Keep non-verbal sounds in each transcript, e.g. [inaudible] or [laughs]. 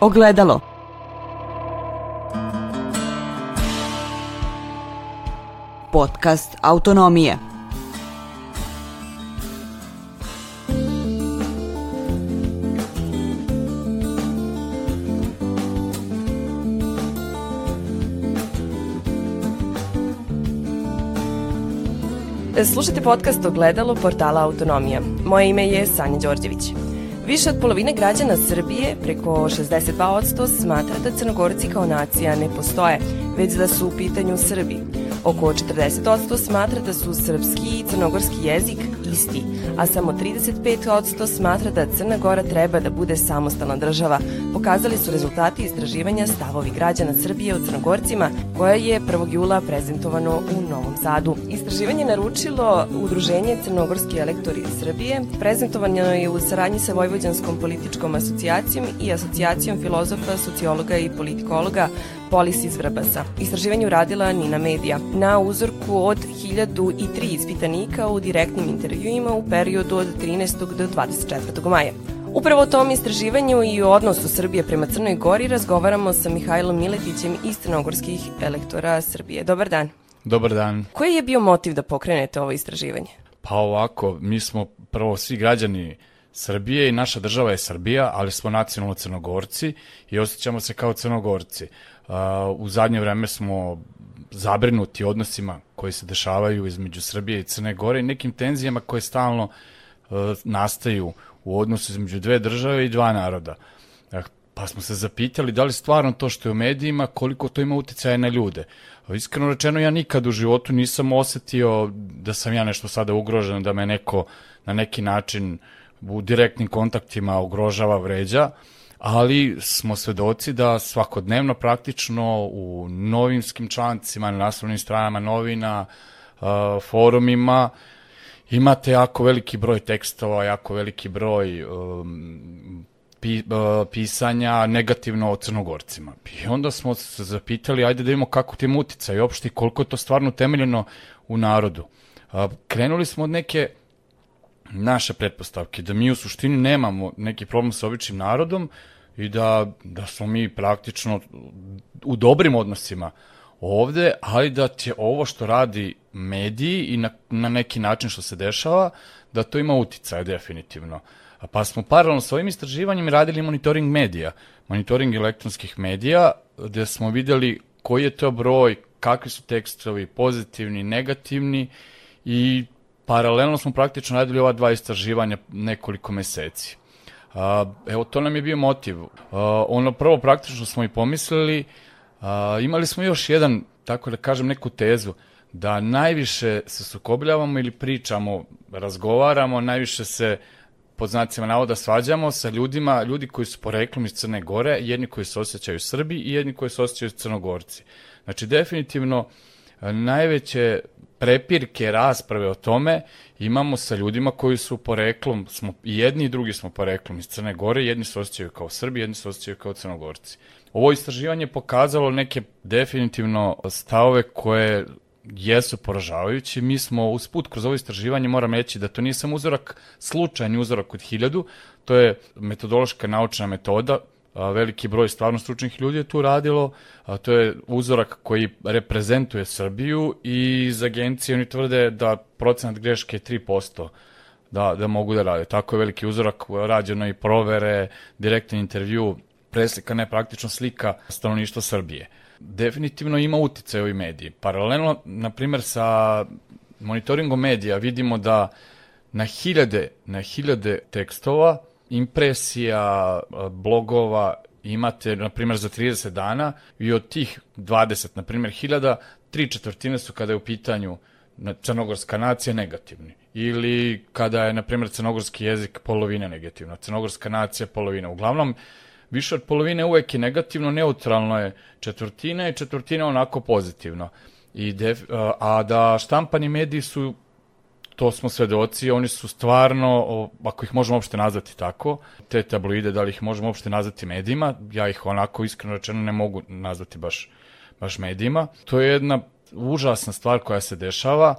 Ogledalo. Podcast Autonomije. Slušajte podcast Ogledalo portala Autonomija. Moje ime je Sanja Đorđević. Više od polovine građana Srbije, preko 62%, smatra da Crnogorci kao nacija ne postoje, već da su u pitanju Srbi. Oko 40% smatra da su srpski i crnogorski jezik isti, a samo 35% smatra da Crna Gora treba da bude samostalna država, pokazali su rezultati istraživanja stavovi građana Srbije o Crnogorcima, koje je 1. jula prezentovano u Novom Sadu. Istraživanje naručilo Udruženje Crnogorski elektori Srbije, prezentovano je u saradnji sa Vojvođanskom političkom asocijacijom i asocijacijom filozofa, sociologa i politikologa Polis iz Vrbasa. Istraživanje uradila Nina Medija na uzorku od 1003 ispitanika u direktnim intervjuima u periodu od 13. do 24. maja. Upravo o tom istraživanju i o odnosu Srbije prema Crnoj Gori razgovaramo sa Mihajlom Miletićem iz Crnogorskih elektora Srbije. Dobar dan. Dobar dan. Koji je bio motiv da pokrenete ovo istraživanje? Pa ovako, mi smo prvo svi građani Srbije i naša država je Srbija, ali smo nacionalno crnogorci i osjećamo se kao crnogorci. U zadnje vreme smo zabrinuti odnosima koji se dešavaju između Srbije i Crne Gore i nekim tenzijama koje stalno nastaju u odnosu između dve države i dva naroda. Pa smo se zapitali da li stvarno to što je u medijima, koliko to ima uticaja na ljude. Iskreno rečeno, ja nikad u životu nisam osetio da sam ja nešto sada ugrožen, da me neko na neki način u direktnim kontaktima ugrožava, vređa, ali smo svedoci da svakodnevno praktično u novinskim člancima, na naslovnim stranama novina, forumima, imate jako veliki broj tekstova, jako veliki broj um, pi, uh, pisanja negativno o crnogorcima. I onda smo se zapitali, ajde da vidimo kako ti mutica i opšte koliko je to stvarno temeljeno u narodu. Uh, krenuli smo od neke naše pretpostavke, da mi u suštini nemamo neki problem sa običnim narodom i da, da smo mi praktično u dobrim odnosima ovde, ali da će ovo što radi mediji i na, na neki način što se dešava, da to ima uticaj definitivno. Pa smo paralelno sa ovim istraživanjem radili monitoring medija, monitoring elektronskih medija, gde smo videli koji je to broj, kakvi su tekstovi pozitivni, negativni i paralelno smo praktično radili ova dva istraživanja nekoliko meseci. Evo, to nam je bio motiv. Ono prvo praktično smo i pomislili, imali smo još jedan, tako da kažem, neku tezu, da najviše se sukobljavamo ili pričamo, razgovaramo, najviše se pod znacima navoda svađamo sa ljudima, ljudi koji su poreklom iz Crne Gore, jedni koji se osjećaju Srbi i jedni koji se osjećaju Crnogorci. Znači, definitivno, najveće prepirke, rasprave o tome imamo sa ljudima koji su poreklom, smo, i jedni i drugi smo poreklom iz Crne Gore, jedni se osjećaju kao Srbi, jedni se osjećaju kao Crnogorci. Ovo istraživanje pokazalo neke definitivno stavove koje jesu poražavajući. Mi smo usput kroz ovo istraživanje, moram reći da to nije samo uzorak, slučajni uzorak od hiljadu, to je metodološka naučna metoda, veliki broj stvarno stručnih ljudi je tu radilo, a to je uzorak koji reprezentuje Srbiju i iz agencije oni tvrde da procenat greške je 3% da, da mogu da rade. Tako je veliki uzorak, rađeno i provere, direktan intervju, preslika, ne praktično slika stanovništva Srbije. Definitivno ima uticaj ovi mediji. Paralelno, na primer, sa monitoringom medija vidimo da na hiljade, na hiljade tekstova impresija, blogova imate, na primjer, za 30 dana i od tih 20, na primjer, hiljada, tri četvrtine su kada je u pitanju crnogorska nacija negativni. Ili kada je, na primjer, crnogorski jezik polovina negativna, crnogorska nacija polovina. Uglavnom, više od polovine uvek je negativno, neutralno je četvrtina i četvrtina onako pozitivno. I def, a da štampani mediji su to smo svedoci, oni su stvarno, ako ih možemo uopšte nazvati tako, te tabloide, da li ih možemo uopšte nazvati medijima, ja ih onako iskreno rečeno ne mogu nazvati baš, baš medijima. To je jedna užasna stvar koja se dešava,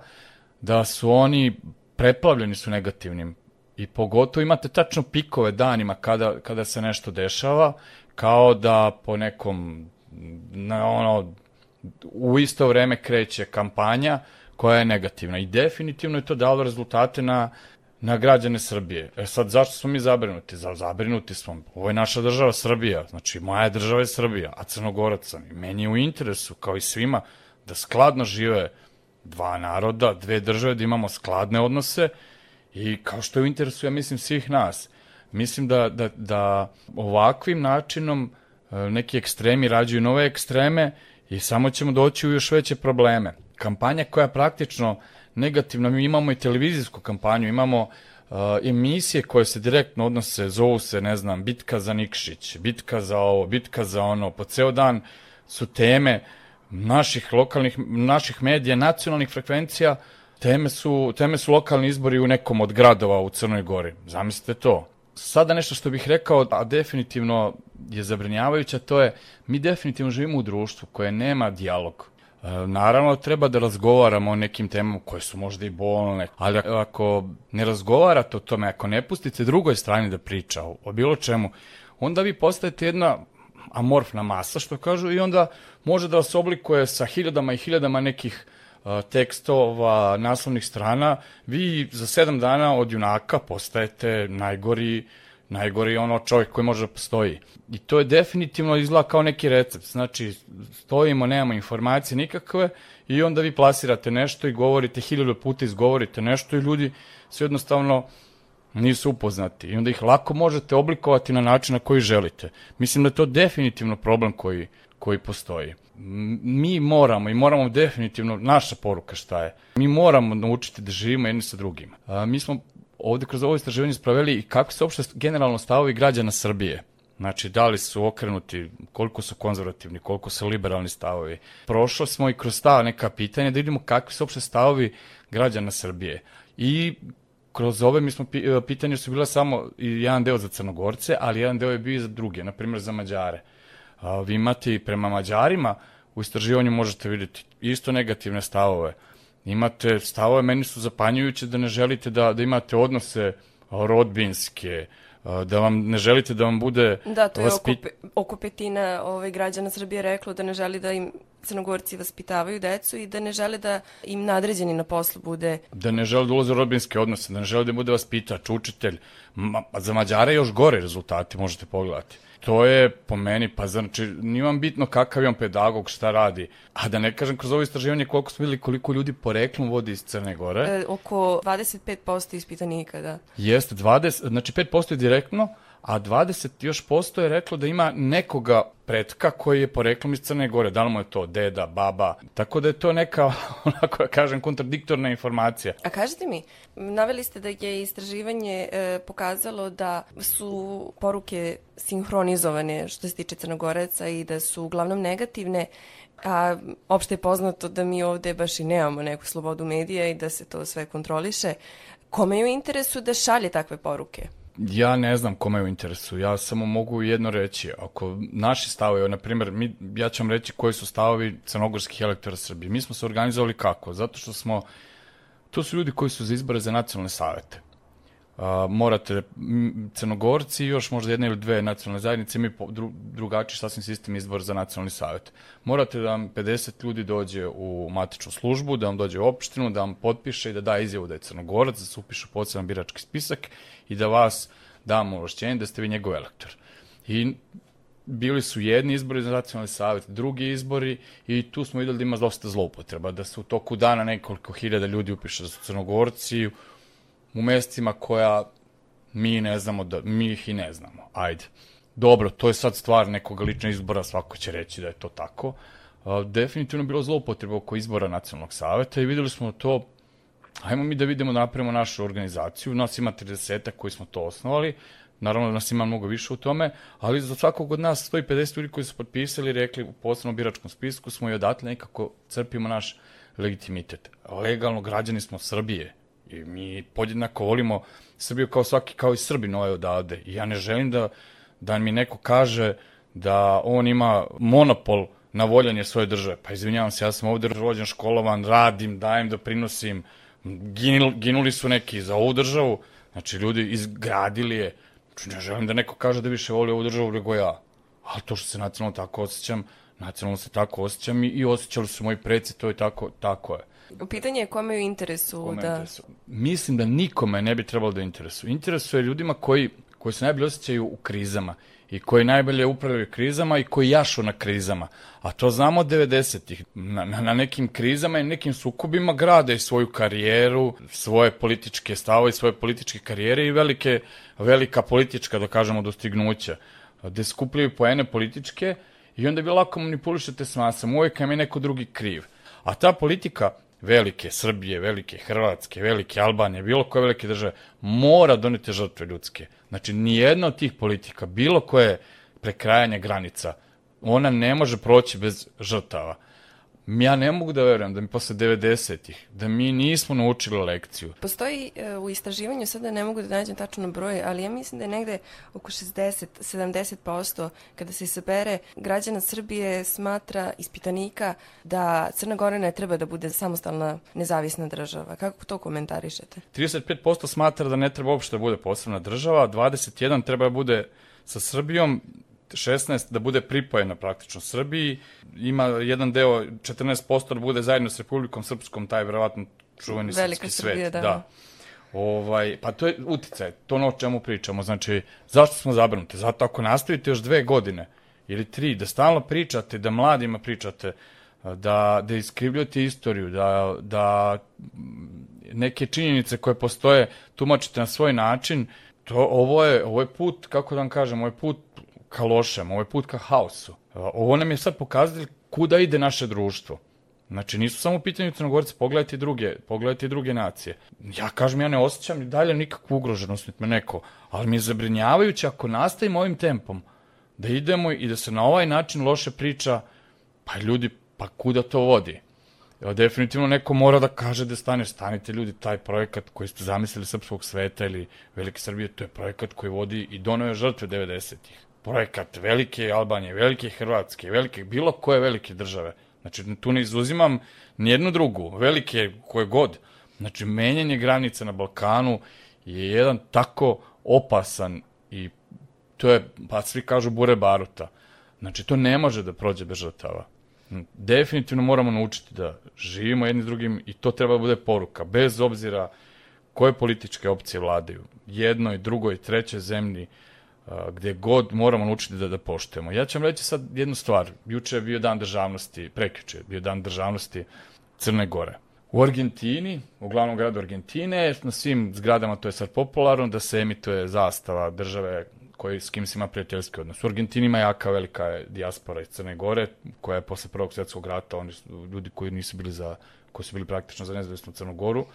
da su oni preplavljeni su negativnim i pogotovo imate tačno pikove danima kada, kada se nešto dešava, kao da po nekom na ono u isto vreme kreće kampanja koja je negativna i definitivno je to dalo rezultate na na građane Srbije. E sad, zašto smo mi zabrinuti? Za, zabrinuti smo. Ovo je naša država Srbija, znači moja država je Srbija, a Crnogorac sam. I meni je u interesu, kao i svima, da skladno žive dva naroda, dve države, da imamo skladne odnose i kao što je u interesu, ja mislim, svih nas. Mislim da, da, da ovakvim načinom e, neki ekstremi rađuju nove ekstreme i samo ćemo doći u još veće probleme. Kampanja koja praktično negativna, mi imamo i televizijsku kampanju, imamo uh, emisije koje se direktno odnose, zovu se, ne znam, bitka za Nikšić, bitka za ovo, bitka za ono, po ceo dan su teme naših lokalnih, naših medija, nacionalnih frekvencija, teme su, teme su lokalni izbori u nekom od gradova u Crnoj Gori. Zamislite to. Sada nešto što bih rekao, a definitivno je zabrinjavajuće, to je mi definitivno živimo u društvu koje nema dijalog. E, naravno, treba da razgovaramo o nekim temama koje su možda i bolne, ali ako ne razgovarate o tome, ako ne pustite drugoj strani da priča o, o bilo čemu, onda vi postajete jedna amorfna masa, što kažu, i onda može da vas oblikuje sa hiljadama i hiljadama nekih uh, tekstova, naslovnih strana, vi za sedam dana od junaka postajete najgori najgori ono čovjek koji može da postoji. I to je definitivno izgleda kao neki recept. Znači, stojimo, nemamo informacije nikakve i onda vi plasirate nešto i govorite, hiljadu puta izgovorite nešto i ljudi se jednostavno nisu upoznati i onda ih lako možete oblikovati na način na koji želite. Mislim da je to definitivno problem koji, koji postoji. Mi moramo i moramo definitivno, naša poruka šta je, mi moramo naučiti da živimo jedni sa drugima. A, mi smo ovde kroz ovo istraživanje spravili i kako se uopšte generalno stavovi građana Srbije. Znači, da li su okrenuti, koliko su konzervativni, koliko su liberalni stavovi. Prošli smo i kroz ta neka pitanja da vidimo kakvi su uopšte stavovi građana Srbije. I kroz ove mi smo e, pitanja su bila samo jedan deo za Crnogorce, ali jedan deo je bio i za druge, na primjer za Mađare. Vi imate i prema Mađarima u istraživanju možete vidjeti isto negativne stavove imate stavove, meni su zapanjujuće da ne želite da, da imate odnose rodbinske, da vam ne želite da vam bude Da, to je vaspit... oko, oko petina ovaj, građana Srbije reklo da ne želi da im crnogorci vaspitavaju decu i da ne žele da im nadređeni na poslu bude... Da ne žele da ulaze u rodbinske odnose, da ne žele da bude vaspitač, učitelj. Ma, za Mađare još gore rezultati možete pogledati. To je po meni, pa znači, nije vam bitno kakav je on pedagog, šta radi. A da ne kažem kroz ovo istraživanje koliko smo videli koliko ljudi poreklom vodi iz Crne Gore. E, oko 25% ispitanika, da. Jeste, 20, znači 5% je direktno, a 20 još posto je reklo da ima nekoga pretka koji je poreklom iz Crne Gore, da li mu je to deda, baba, tako da je to neka, [laughs] onako kažem, kontradiktorna informacija. A kažete mi, naveli ste da je istraživanje e, pokazalo da su poruke sinhronizovane što se tiče Crnogoreca i da su uglavnom negativne, a opšte je poznato da mi ovde baš i nemamo neku slobodu medija i da se to sve kontroliše. Kome je u interesu da šalje takve poruke? Ja ne znam kome je u interesu, ja samo mogu jedno reći, ako naši stavovi, na primjer, mi, ja ću vam reći koji su stavovi crnogorskih elektora Srbije. Mi smo se organizovali kako? Zato što smo, to su ljudi koji su za izbore za nacionalne savete. Uh, morate, crnogorci i još možda jedna ili dve nacionalne zajednice imaju dru, drugačiji sasvim sistem izbora za nacionalni savet. Morate da vam 50 ljudi dođe u matičnu službu, da vam dođe u opštinu, da vam potpiše i da da izjavu da je crnogorac, da se upiše poseban birački spisak i da vas damo ovlašćenje da ste vi njegov elektor. I bili su jedni izbori za nacionalni savjet, drugi izbori i tu smo videli da ima dosta zloupotreba, da se u toku dana nekoliko hiljada ljudi upiše da su crnogorci u mestima koja mi ne znamo, da, mi ih i ne znamo. Ajde. Dobro, to je sad stvar nekog ličnog izbora, svako će reći da je to tako. definitivno bilo zloupotreba oko izbora nacionalnog saveta i videli smo to Hajmo mi da vidimo da napravimo našu organizaciju, nas ima 30 koji smo to osnovali, naravno da nas ima mnogo više u tome, ali za svakog od nas 150 ljudi koji su potpisali, rekli u posebnom biračkom spisku smo i odatle nekako crpimo naš legitimitet. Legalno građani smo Srbije i mi podjednako volimo Srbiju kao svaki, kao i Srbin ovaj odavde. I ja ne želim da, da mi neko kaže da on ima monopol na voljanje svoje države. Pa izvinjavam se, ja sam ovde rođen, školovan, radim, dajem, doprinosim, ginuli, ginuli su neki za ovu državu, znači ljudi izgradili je, znači ne želim da neko kaže da više voli ovu državu nego ja, ali to što se nacionalno tako osjećam, nacionalno se tako osjećam i, i osjećali su moji preci, to je tako, tako je. Pitanje je kome je u interesu Kome da... interesu? Mislim da nikome ne bi trebalo da interesuje. Interesuje ljudima koji, koji se najbolje osjećaju u krizama i koji najbolje upravljaju krizama i koji jašu na krizama. A to znamo od 90-ih. Na, na, na nekim krizama i nekim sukobima grade i svoju karijeru, svoje političke stavove, svoje političke karijere i velike, velika politička, da kažemo, dostignuća. Gde skupljaju poene političke i onda bi lako manipulišete s masama. Uvijek je neko drugi kriv. A ta politika velike Srbije, velike Hrvatske, velike Albanije, bilo koje velike države, mora doneti žrtve ljudske. Znači, nijedna od tih politika, bilo koje prekrajanje granica, ona ne može proći bez žrtava. Ja ne mogu da verujem da mi posle 90-ih, da mi nismo naučili lekciju. Postoji e, u istraživanju, sada ne mogu da nađem tačno broj, ali ja mislim da je negde oko 60-70% kada se isabere građana Srbije smatra ispitanika da Crna Gora ne treba da bude samostalna nezavisna država. Kako to komentarišete? 35% smatra da ne treba uopšte da bude posebna država, 21 treba da bude sa Srbijom, 16 da bude pripojena praktično Srbiji, ima jedan deo 14% da bude zajedno s Republikom Srpskom, taj verovatno čuveni Velika srpski Srbija, svet. da. da. Ovaj, pa to je uticaj, to ono o čemu pričamo. Znači, zašto smo zabrinuti? Zato ako nastavite još dve godine ili tri, da stalno pričate, da mladima pričate, da, da iskrivljate istoriju, da, da neke činjenice koje postoje tumačite na svoj način, to, ovo, je, ovo je put, kako da vam kažem, ovo je put ka lošem, ovo je put ka haosu. Ovo nam je sad pokazali kuda ide naše društvo. Znači, nisu samo u pitanju Crnogorci, pogledajte druge, pogledajte druge nacije. Ja kažem, ja ne osjećam dalje nikakvu ugroženost, niti me neko, ali mi je zabrinjavajuće ako nastavimo ovim tempom, da idemo i da se na ovaj način loše priča, pa ljudi, pa kuda to vodi? Evo, definitivno neko mora da kaže da stane, stanite ljudi, taj projekat koji ste zamislili srpskog sveta ili Velike Srbije, to je projekat koji vodi i donove žrtve 90-ih. Projekat velike Albanije, velike Hrvatske, velike, bilo koje velike države. Znači, tu ne izuzimam nijednu drugu, velike koje god. Znači, menjanje granica na Balkanu je jedan tako opasan i to je, pa svi kažu bure baruta. Znači, to ne može da prođe bez žrtava. Definitivno moramo naučiti da živimo jedni s drugim i to treba da bude poruka, bez obzira koje političke opcije vladaju. Jednoj, drugoj, trećoj zemlji, gde god moramo naučiti da, da poštujemo. Ja ću vam reći sad jednu stvar. Juče je bio dan državnosti, prekjuče je bio dan državnosti Crne Gore. U Argentini, u glavnom gradu Argentine, na svim zgradama to je sad popularno da se emituje zastava države koji, s kim se ima prijateljski odnos. U Argentini ima jaka velika dijaspora iz Crne Gore, koja je posle Prvog svjetskog rata, oni su ljudi koji nisu bili za, koji su bili praktično za nezavisnu Crnu Goru,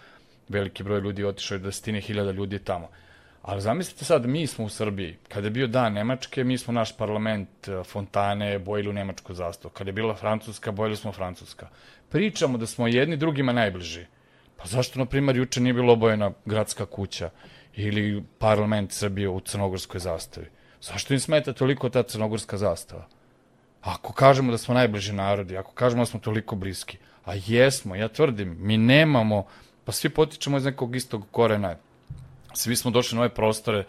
veliki broj ljudi je otišao i desetine hiljada ljudi je tamo. Ali zamislite sad, mi smo u Srbiji, kada je bio dan Nemačke, mi smo naš parlament e, fontane bojili u Nemačku zastavu. Kada je bila Francuska, bojili smo Francuska. Pričamo da smo jedni drugima najbliži. Pa zašto, na primjer, juče nije bilo obojena gradska kuća ili parlament Srbije u crnogorskoj zastavi? Zašto im smeta toliko ta crnogorska zastava? Ako kažemo da smo najbliži narodi, ako kažemo da smo toliko bliski, a jesmo, ja tvrdim, mi nemamo, pa svi potičemo iz nekog istog korena, svi smo došli na ove prostore,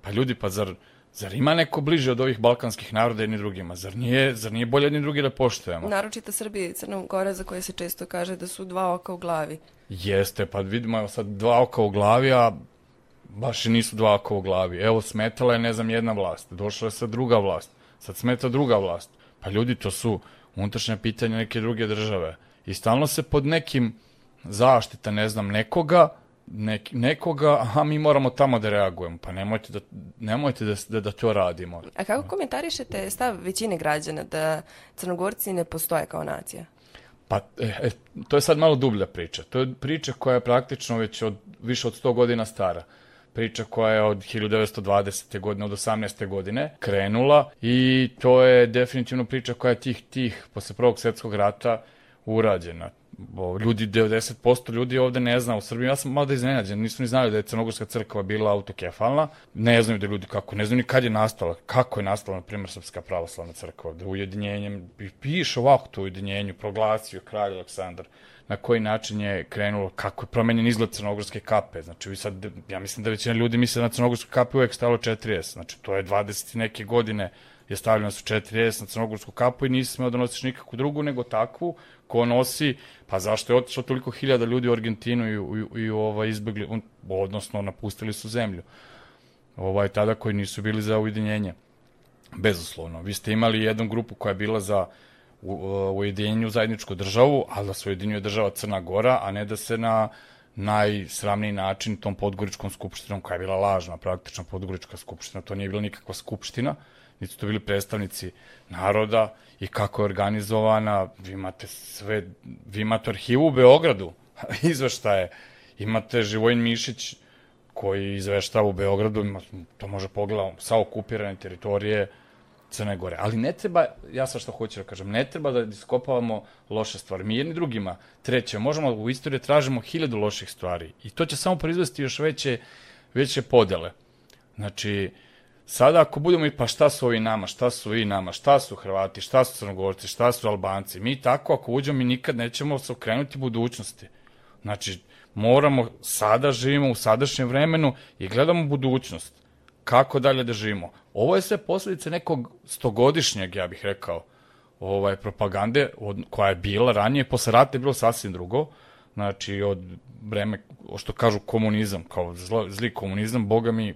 pa ljudi, pa zar, zar ima neko bliže od ovih balkanskih naroda jedni drugima? Zar nije, zar nije bolje jedni drugi da poštujemo? Naročito Srbije i Crna Gora za koje se često kaže da su dva oka u glavi. Jeste, pa vidimo evo sad dva oka u glavi, a baš i nisu dva oka u glavi. Evo, smetala je, ne znam, jedna vlast. Došla je sad druga vlast. Sad smeta druga vlast. Pa ljudi, to su unutrašnja pitanja neke druge države. I stalno se pod nekim zaštita, ne znam, nekoga, nek, nekoga, a mi moramo tamo da reagujemo. Pa nemojte da, nemojte da, da, da to radimo. A kako komentarišete stav većine građana da Crnogorci ne postoje kao nacija? Pa, e, e, to je sad malo dublja priča. To je priča koja je praktično već od, više od 100 godina stara. Priča koja je od 1920. godine, od 18. godine krenula i to je definitivno priča koja je tih, tih, posle prvog svetskog rata urađena. Ljudi, 90% ljudi ovde ne zna u Srbiji, ja sam malo da iznenađen, nisu ni znali da je Crnogorska crkva bila autokefalna, ne znaju da ljudi kako, ne znaju ni kad je nastala, kako je nastala, na primjer, Srpska pravoslavna crkva, da ujedinjenjem, piše ovako to ujedinjenju, proglasio kralj Aleksandar, na koji način je krenulo, kako je promenjen izgled crnogorske kape. Znači, vi sad, ja mislim da većina ljudi misle da na kapi uvek stalo 4S. Znači, to je 20 neke godine je stavljeno su 4S na crnogorsku kapu i nisi smeo da nosiš nikakvu drugu nego takvu ko nosi, pa zašto je otišlo toliko hiljada ljudi u Argentinu i, i, i ovaj, izbegli, odnosno napustili su zemlju. Ovaj, tada koji nisu bili za ujedinjenje. Bezuslovno. Vi ste imali jednu grupu koja je bila za ujedinjenju zajedničku državu, ali da se ujedinjuje država Crna Gora, a ne da se na najsramniji način tom podgoričkom skupštinom, koja je bila lažna, praktična podgorička skupština, to nije bila nikakva skupština, niti su to bili predstavnici naroda i kako je organizovana, vi imate sve, vi imate arhivu u Beogradu, [laughs] izveštaje, imate Živojin Mišić koji izveštava u Beogradu, to može pogledati sa okupirane teritorije Crne Gore. Ali ne treba, ja sa što hoću da kažem, ne treba da diskopavamo loše stvari. Mi jedni drugima, treće, možemo u istoriji tražimo hiljadu loših stvari i to će samo proizvesti još veće, veće podele. Znači, Sada ako budemo i pa šta su ovi nama, šta su i nama, šta su Hrvati, šta su Crnogorci, šta su Albanci, mi tako ako uđemo mi nikad nećemo se okrenuti budućnosti. Znači, moramo, sada živimo u sadašnjem vremenu i gledamo budućnost. Kako dalje da živimo? Ovo je sve posledice nekog stogodišnjeg, ja bih rekao, ovaj, propagande od, koja je bila ranije, posle rata je bilo sasvim drugo, znači od vreme, što kažu komunizam, kao zlo, zli komunizam, boga mi,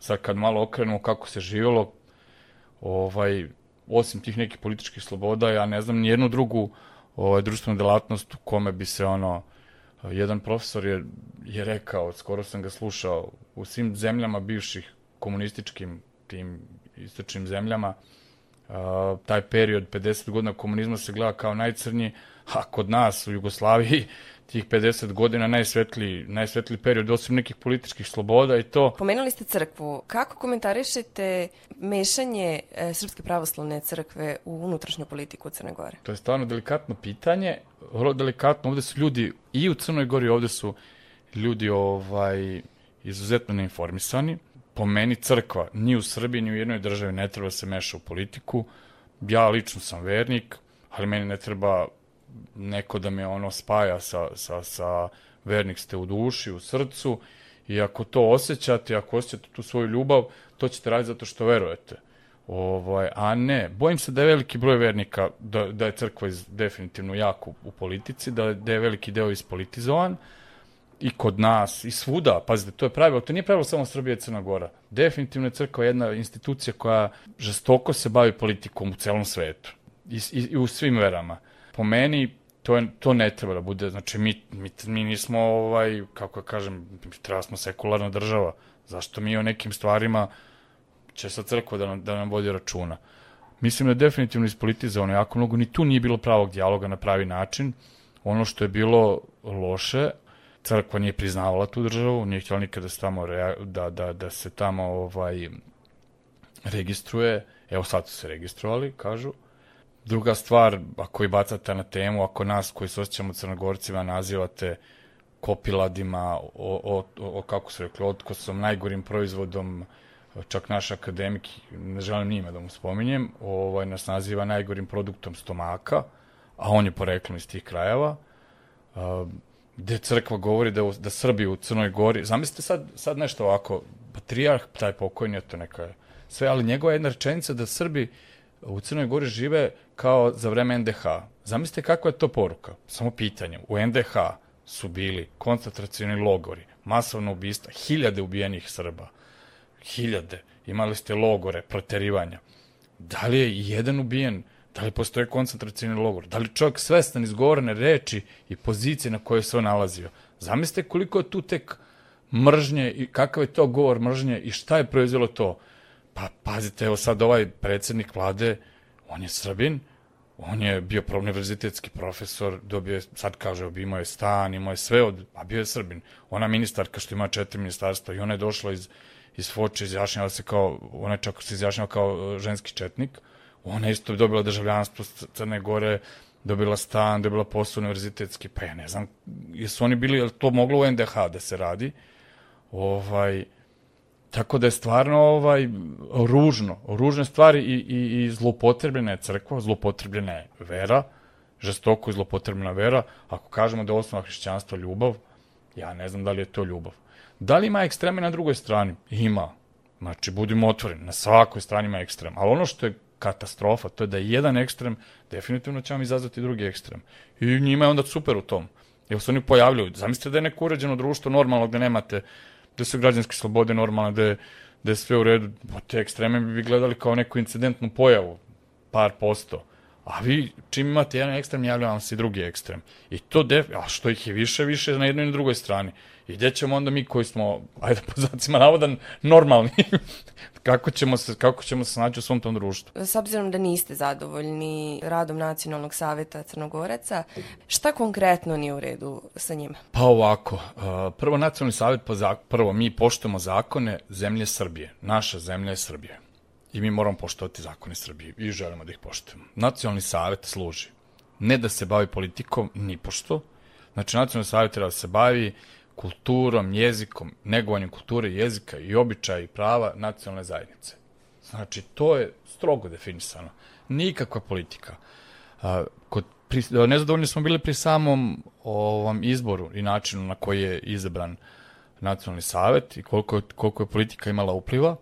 sad kad malo okrenemo kako se živjelo, ovaj, osim tih nekih političkih sloboda, ja ne znam ni jednu drugu ovaj, društvenu delatnost u kome bi se ono, jedan profesor je, je rekao, skoro sam ga slušao, u svim zemljama bivših komunističkim tim istočnim zemljama, uh, taj period 50 godina komunizma se gleda kao najcrnji, a kod nas u Jugoslaviji tih 50 godina najsvetliji, najsvetliji period, osim nekih političkih sloboda i to. Pomenuli ste crkvu. Kako komentarišete mešanje e, Srpske pravoslavne crkve u unutrašnju politiku Crne Gore? To je stvarno delikatno pitanje. Vrlo delikatno, ovde su ljudi i u Crnoj Gori, ovde su ljudi ovaj, izuzetno neinformisani. Po meni crkva ni u Srbiji, ni u jednoj državi ne treba se meša u politiku. Ja lično sam vernik, ali meni ne treba neko da me ono spaja sa, sa, sa vernik ste u duši, u srcu i ako to osjećate, ako osjećate tu svoju ljubav, to ćete raditi zato što verujete. Ovaj, a ne, bojim se da je veliki broj vernika, da, da je crkva iz, definitivno jako u politici, da, da je veliki deo ispolitizovan i kod nas, i svuda, pazite, to je pravilo, to nije pravilo samo Srbije i Crna Gora. Definitivno je crkva jedna institucija koja žestoko se bavi politikom u celom svetu i, i, i u svim verama po meni to, je, to ne treba da bude, znači mi, mi, mi nismo, ovaj, kako ja kažem, treba smo sekularna država, zašto mi o nekim stvarima će sa crkva da nam, da nam vodi računa. Mislim da je definitivno ispolitizovano jako mnogo, ni tu nije bilo pravog dijaloga na pravi način. Ono što je bilo loše, crkva nije priznavala tu državu, nije htjela nikada da tamo, da, da, da se tamo ovaj, registruje. Evo sad su se registrovali, kažu. Druga stvar, ako i bacate na temu, ako nas koji se osjećamo crnogorcima nazivate kopiladima, o, o, o kako se rekli, otkosom, najgorim proizvodom, čak naš akademik, ne želim nime da mu spominjem, ovaj, nas naziva najgorim produktom stomaka, a on je poreklom iz tih krajeva, gde crkva govori da, da Srbi u Crnoj Gori, zamislite sad, sad nešto ovako, patrijarh, taj pokojni, to neka sve, ali njegova jedna rečenica da Srbi u Crnoj Gori žive kao za vreme NDH. Zamislite kakva je to poruka? Samo pitanje. U NDH su bili koncentracijoni logori, masovno ubistva, hiljade ubijenih Srba. Hiljade. Imali ste logore, proterivanja. Da li je jedan ubijen? Da li postoje koncentracijni logor? Da li čovjek svestan izgovorene reči i pozicije na kojoj se on nalazio? Zamislite koliko je tu tek mržnje i kakav je to govor mržnje i šta je proizvelo to? Pa pazite, evo sad ovaj predsednik vlade, on je Srbin, on je bio univerzitetski profesor, dobio je, sad kaže, imao je stan, imao je sve od, a bio je Srbin. Ona ministarka što ima četiri ministarstva i ona je došla iz, iz Foče, izjašnjava se kao, ona je čak se izjašnjava kao e, ženski četnik, ona isto dobila državljanstvo Crne Gore, dobila stan, dobila posao univerzitetski, pa ja ne znam, jesu oni bili, je to moglo u NDH da se radi? Ovaj, tako da je stvarno ovaj, ružno, ružne stvari i, i, i zlopotrebljena je crkva, zlopotrebljena je vera, žestoko i zlopotrebna vera. Ako kažemo da je osnova hrišćanstva ljubav, ja ne znam da li je to ljubav. Da li ima ekstreme na drugoj strani? Ima. Znači, budimo otvoreni, na svakoj strani ima ekstrem. Ali ono što je katastrofa, to je da je jedan ekstrem, definitivno će vam izazvati drugi ekstrem. I njima je onda super u tom. Jer se oni pojavljuju. Zamislite da je neko uređeno društvo normalno gde nemate, gde su građanske slobode normalne, gde, gde je sve u redu. Te ekstreme bi gledali kao neku incidentnu pojavu, par posto. A vi, čim imate jedan ekstrem, javlja vam se drugi ekstrem. I to, def, a što ih je više, više na jednoj i na drugoj strani. I gde ćemo onda mi koji smo, ajde [laughs] po zacima navodan, normalni, [laughs] kako, ćemo se, kako ćemo se snaći u svom tom društvu? S obzirom da niste zadovoljni radom Nacionalnog saveta Crnogoraca, šta konkretno nije u redu sa njima? Pa ovako, prvo Nacionalni savet, zak prvo mi poštujemo zakone zemlje Srbije. Naša zemlja je Srbije. I mi moramo poštovati zakone Srbije i želimo da ih poštujemo. Nacionalni savet služi ne da se bavi politikom, ni pošto. Znači, Nacionalni savet treba da se bavi kulturom, jezikom, negovanjem kulture, jezika i običaja i prava nacionalne zajednice. Znači, to je strogo definisano. Nikakva politika. Kod, pri, nezadovoljni smo bili pri samom ovom izboru i načinu na koji je izabran nacionalni savet i koliko, koliko je politika imala upliva.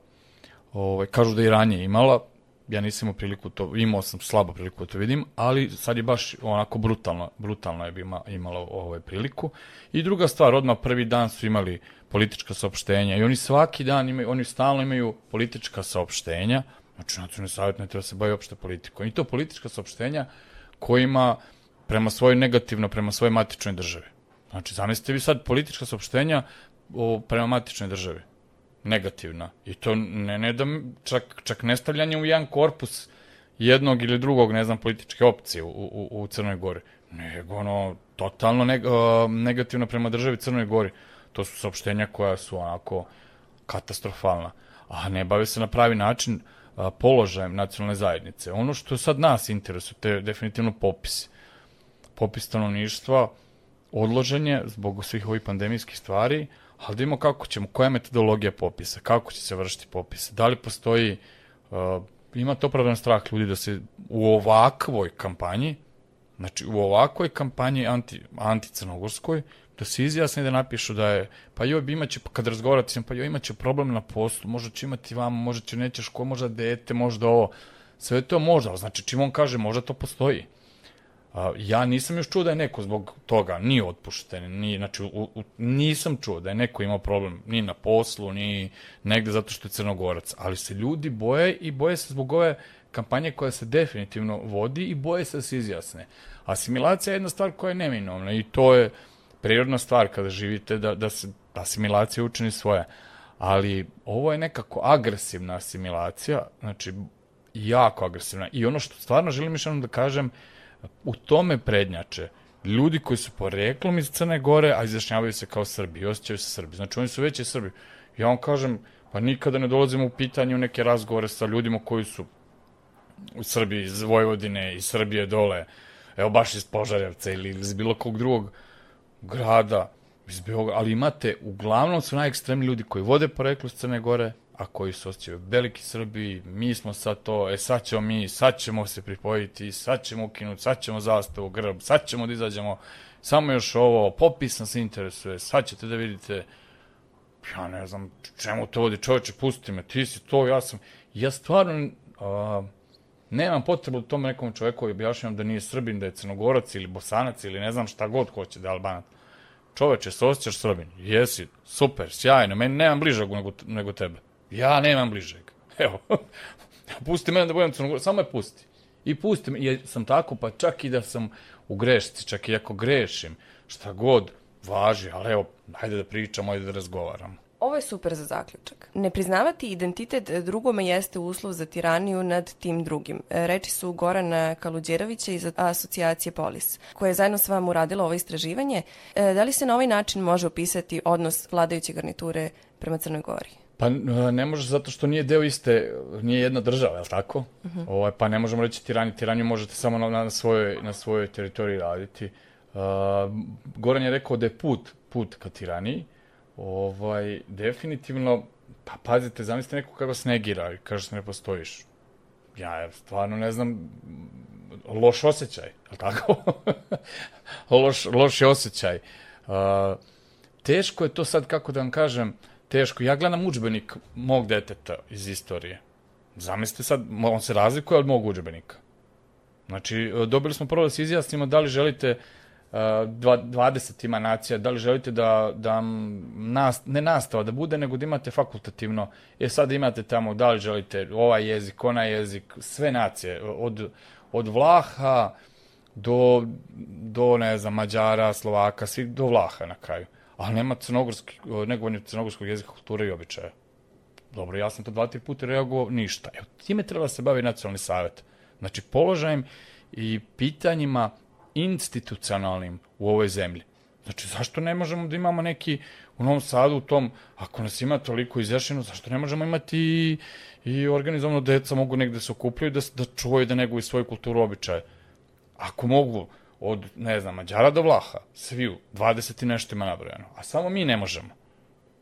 Ovaj, kažu da i ranije imala, ja nisam imao priliku to, imao sam slabo priliku da to vidim, ali sad je baš onako brutalno, brutalno je ima, imalo ovaj priliku. I druga stvar, odmah prvi dan su imali politička saopštenja i oni svaki dan imaju, oni stalno imaju politička saopštenja, znači nacionalni savjet ne treba se bavi opšte politikom. I to politička saopštenja kojima prema svojoj negativno, prema svojoj matičnoj državi. Znači, zamislite vi sad politička saopštenja o, prema matičnoj državi negativna. I to ne, ne da, čak, čak ne stavljanje u jedan korpus jednog ili drugog, ne znam, političke opcije u, u, u Crnoj Gori, nego ono, totalno neg, uh, negativno prema državi Crnoj Gori. To su saopštenja koja su onako katastrofalna. A ne bave se na pravi način uh, položajem nacionalne zajednice. Ono što sad nas interesuje, to je definitivno popis. Popis stanovništva, odloženje zbog svih ovih pandemijskih stvari, ali da imamo kako ćemo, koja je metodologija popisa, kako će se vršiti popis, da li postoji, uh, ima to opravdan strah ljudi da se u ovakvoj kampanji, znači u ovakvoj kampanji anti, anti-crnogorskoj, da se izjasne da napišu da je, pa joj imaće, kad razgovarate sam, pa joj imaće problem na poslu, možda će imati vam, možda će neće ško, možda dete, možda ovo, sve to možda, znači čim on kaže, možda to postoji. Ja nisam još čuo da je neko zbog toga ni otpušten, ni, znači, u, u, nisam čuo da je neko imao problem ni na poslu, ni negde zato što je crnogorac, ali se ljudi boje i boje se zbog ove kampanje koja se definitivno vodi i boje se da se izjasne. Asimilacija je jedna stvar koja je neminovna i to je prirodna stvar kada živite da, da se asimilacija učini svoje. Ali ovo je nekako agresivna asimilacija, znači jako agresivna. I ono što stvarno želim još da kažem, u tome prednjače ljudi koji su poreklom iz Crne Gore, a izjašnjavaju se kao Srbi osjećaju se Srbi. Znači, oni su veće Srbi. Ja vam kažem, pa nikada ne dolazimo u pitanje u neke razgovore sa ljudima koji su u Srbiji, iz Vojvodine, iz Srbije dole, evo baš iz Požarevca ili iz bilo kog drugog grada, iz Beograda, ali imate, uglavnom su najekstremni ljudi koji vode poreklo iz Crne Gore, a koji su osjećaju veliki Srbiji, mi smo sad to, e sad ćemo mi, sad ćemo se pripojiti, sad ćemo ukinuti, sad ćemo zastavu, grb, sad ćemo da izađemo, samo još ovo, popis nas interesuje, sad ćete da vidite, ja ne znam čemu to vodi, čovječe, pusti me, ti si to, ja sam, ja stvarno, a, nemam potrebu da tome nekom čoveku objašnjam da nije Srbin, da je Crnogorac ili Bosanac ili ne znam šta god hoće da je Albanac. Čoveče, se osjećaš Srbin, jesi, super, sjajno, meni nemam bližeg nego, nego tebe. Ja nemam bližeg. [laughs] Evo, pusti mene da budem crnogor, samo me pusti. I pusti me, jer sam tako, pa čak i da sam u grešci, čak i ako grešim, šta god, važi, ali evo, hajde da pričamo, hajde da razgovaramo. Ovo je super za zaključak. Ne priznavati identitet drugome jeste uslov za tiraniju nad tim drugim. Reči su Gorana Kaluđerovića iz asocijacije Polis, koja je zajedno s vam uradila ovo istraživanje. Da li se na ovaj način može opisati odnos vladajuće garniture prema Crnoj Gori? Pa ne može zato što nije deo iste, nije jedna država, je li tako? Uh -huh. ovaj, pa ne možemo reći tirani, tiranju možete samo na, na, svojoj, na svojoj teritoriji raditi. Uh, Goran je rekao da je put, put ka tiraniji. Ovaj, definitivno, pa pazite, zamislite neko kako vas negira i kaže se ne postojiš. Ja stvarno ne znam, loš osjećaj, je li tako? [laughs] loš, loš osjećaj. Uh, teško je to sad, kako da vam kažem, teško. Ja gledam učbenik mog deteta iz istorije. Zamislite sad, on se razlikuje od mog učbenika. Znači, dobili smo prvo da se izjasnimo da li želite uh, 20 ima nacija, da li želite da, da nas, ne nastava da bude, nego da imate fakultativno. E sad imate tamo da li želite ovaj jezik, onaj jezik, sve nacije, od, od Vlaha do, do ne znam, Mađara, Slovaka, svi do Vlaha na kraju ali nema crnogorski, negovanje crnogorskog jezika, kulture i običaja. Dobro, ja sam to dva, tri puta reagovao, ništa. Evo, time treba da se bavi nacionalni savjet. Znači, položajem i pitanjima institucionalnim u ovoj zemlji. Znači, zašto ne možemo da imamo neki u Novom Sadu u tom, ako nas ima toliko izjašeno, zašto ne možemo imati i, i organizovano deca mogu negde da se okupljaju da, da čuvaju da neguju svoju kulturu običaje. Ako mogu od, ne znam, Mađara do Vlaha, sviju, 20 i nešto ima nabrojano, a samo mi ne možemo.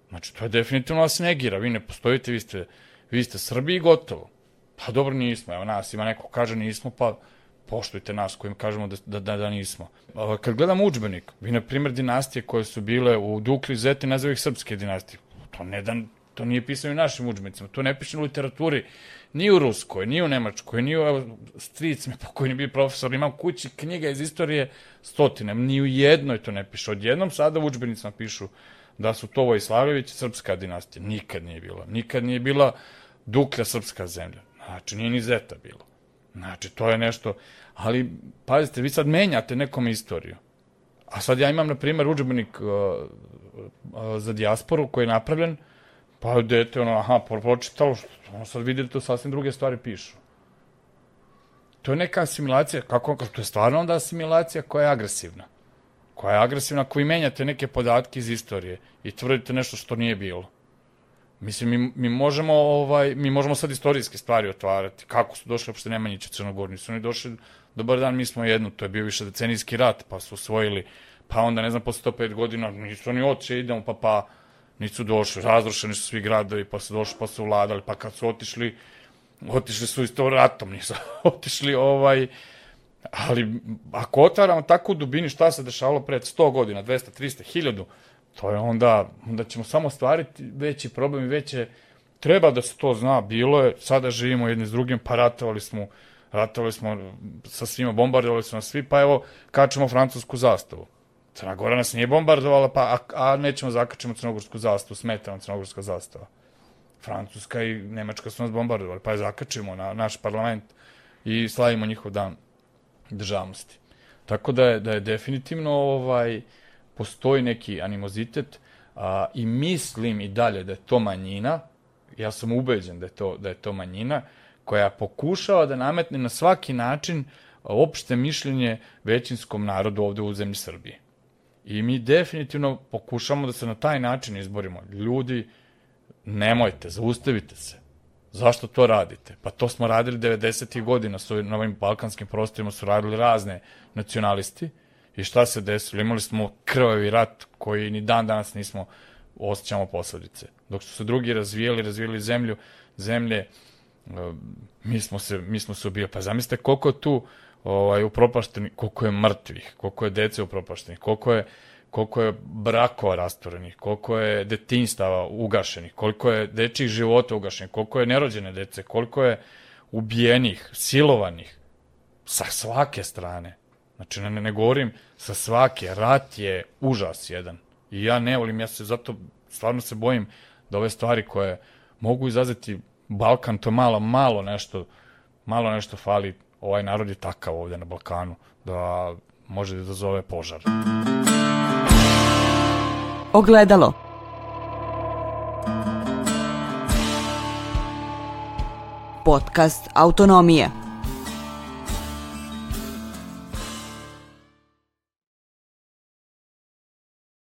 Znači, to je definitivno vas negira, vi ne postojite, vi ste, vi ste Srbi i gotovo. Pa dobro, nismo, evo nas ima neko kaže nismo, pa poštujte nas kojim kažemo da, da, da, da nismo. Kad gledamo učbenik, vi na primjer dinastije koje su bile u Dukli, Zeti, nazivaju ih srpske dinastije. To ne dan, to nije pisano u našim učbenicima, to ne piše u literaturi ni u Ruskoj, ni u Nemačkoj, ni u stric mi pokojni bio profesor, imam kući knjiga iz istorije stotine, ni u jednoj to ne piše. Odjednom sada u učbenicama pišu da su to Vojslavljević srpska dinastija. Nikad nije bila. Nikad nije bila duklja srpska zemlja. Znači, nije ni zeta bilo. Znači, to je nešto... Ali, pazite, vi sad menjate nekom istoriju. A sad ja imam, na primjer, učbenik uh, uh, za dijasporu koji je napravljen uh, Pa dete, ono, aha, pročitalo, ono sad vidi da to sasvim druge stvari pišu. To je neka asimilacija, kako, to je stvarno onda asimilacija koja je agresivna. Koja je agresivna, ako vi menjate neke podatke iz istorije i tvrdite nešto što nije bilo. Mislim, mi, mi, možemo, ovaj, mi možemo sad istorijske stvari otvarati. Kako su došli uopšte Nemanjići Crnogorni? Su oni došli, dobar dan, mi smo jedno, to je bio više decenijski rat, pa su osvojili, pa onda, ne znam, posle 105 godina, nisu oni oče, idemo, pa pa, nisu došli, razrušeni su svi gradovi, pa su došli, pa su vladali, pa kad su otišli, otišli su isto ratom, nisu [laughs] otišli ovaj, ali ako otvaramo tako u dubini šta se dešavalo pred 100 godina, 200, 300, 1000, to je onda, onda ćemo samo stvariti veći problem i veće, treba da se to zna, bilo je, sada živimo jedni s drugim, pa ratovali smo, ratovali smo sa svima, bombardovali smo nas svi, pa evo, kačemo francusku zastavu Crna Gora nas nije bombardovala, pa, a, a nećemo zakačemo crnogorsku zastavu, smeta nam crnogorska zastava. Francuska i Nemačka su nas bombardovali, pa je zakačimo na naš parlament i slavimo njihov dan državnosti. Tako da je, da je definitivno ovaj, postoji neki animozitet a, i mislim i dalje da je to manjina, ja sam ubeđen da je to, da je to manjina, koja pokušava da nametne na svaki način opšte mišljenje većinskom narodu ovde u zemlji Srbije. I mi definitivno pokušamo da se na taj način izborimo. Ljudi, nemojte, zaustavite se. Zašto to radite? Pa to smo radili 90. godina, su, na ovim balkanskim prostorima su radili razne nacionalisti. I šta se desilo? Imali smo krvavi rat koji ni dan danas nismo osjećamo posledice. Dok su se drugi razvijali, razvijali zemlju, zemlje, e, mi smo se, mi smo se ubijali. Pa zamislite koliko tu ovaj, upropašteni, koliko je mrtvih, koliko je dece upropaštenih, koliko je, koliko je brakova rastorenih, koliko je detinstava ugašenih, koliko je dečih života ugašenih, koliko je nerođene dece, koliko je ubijenih, silovanih, sa svake strane. Znači, ne, ne govorim sa svake, rat je užas jedan. I ja ne volim, ja se zato stvarno se bojim da ove stvari koje mogu izazeti Balkan, to malo, malo nešto, malo nešto fali, ovaj narod je takav ovde na Balkanu da može da zove požar. Ogledalo. Podcast Autonomije.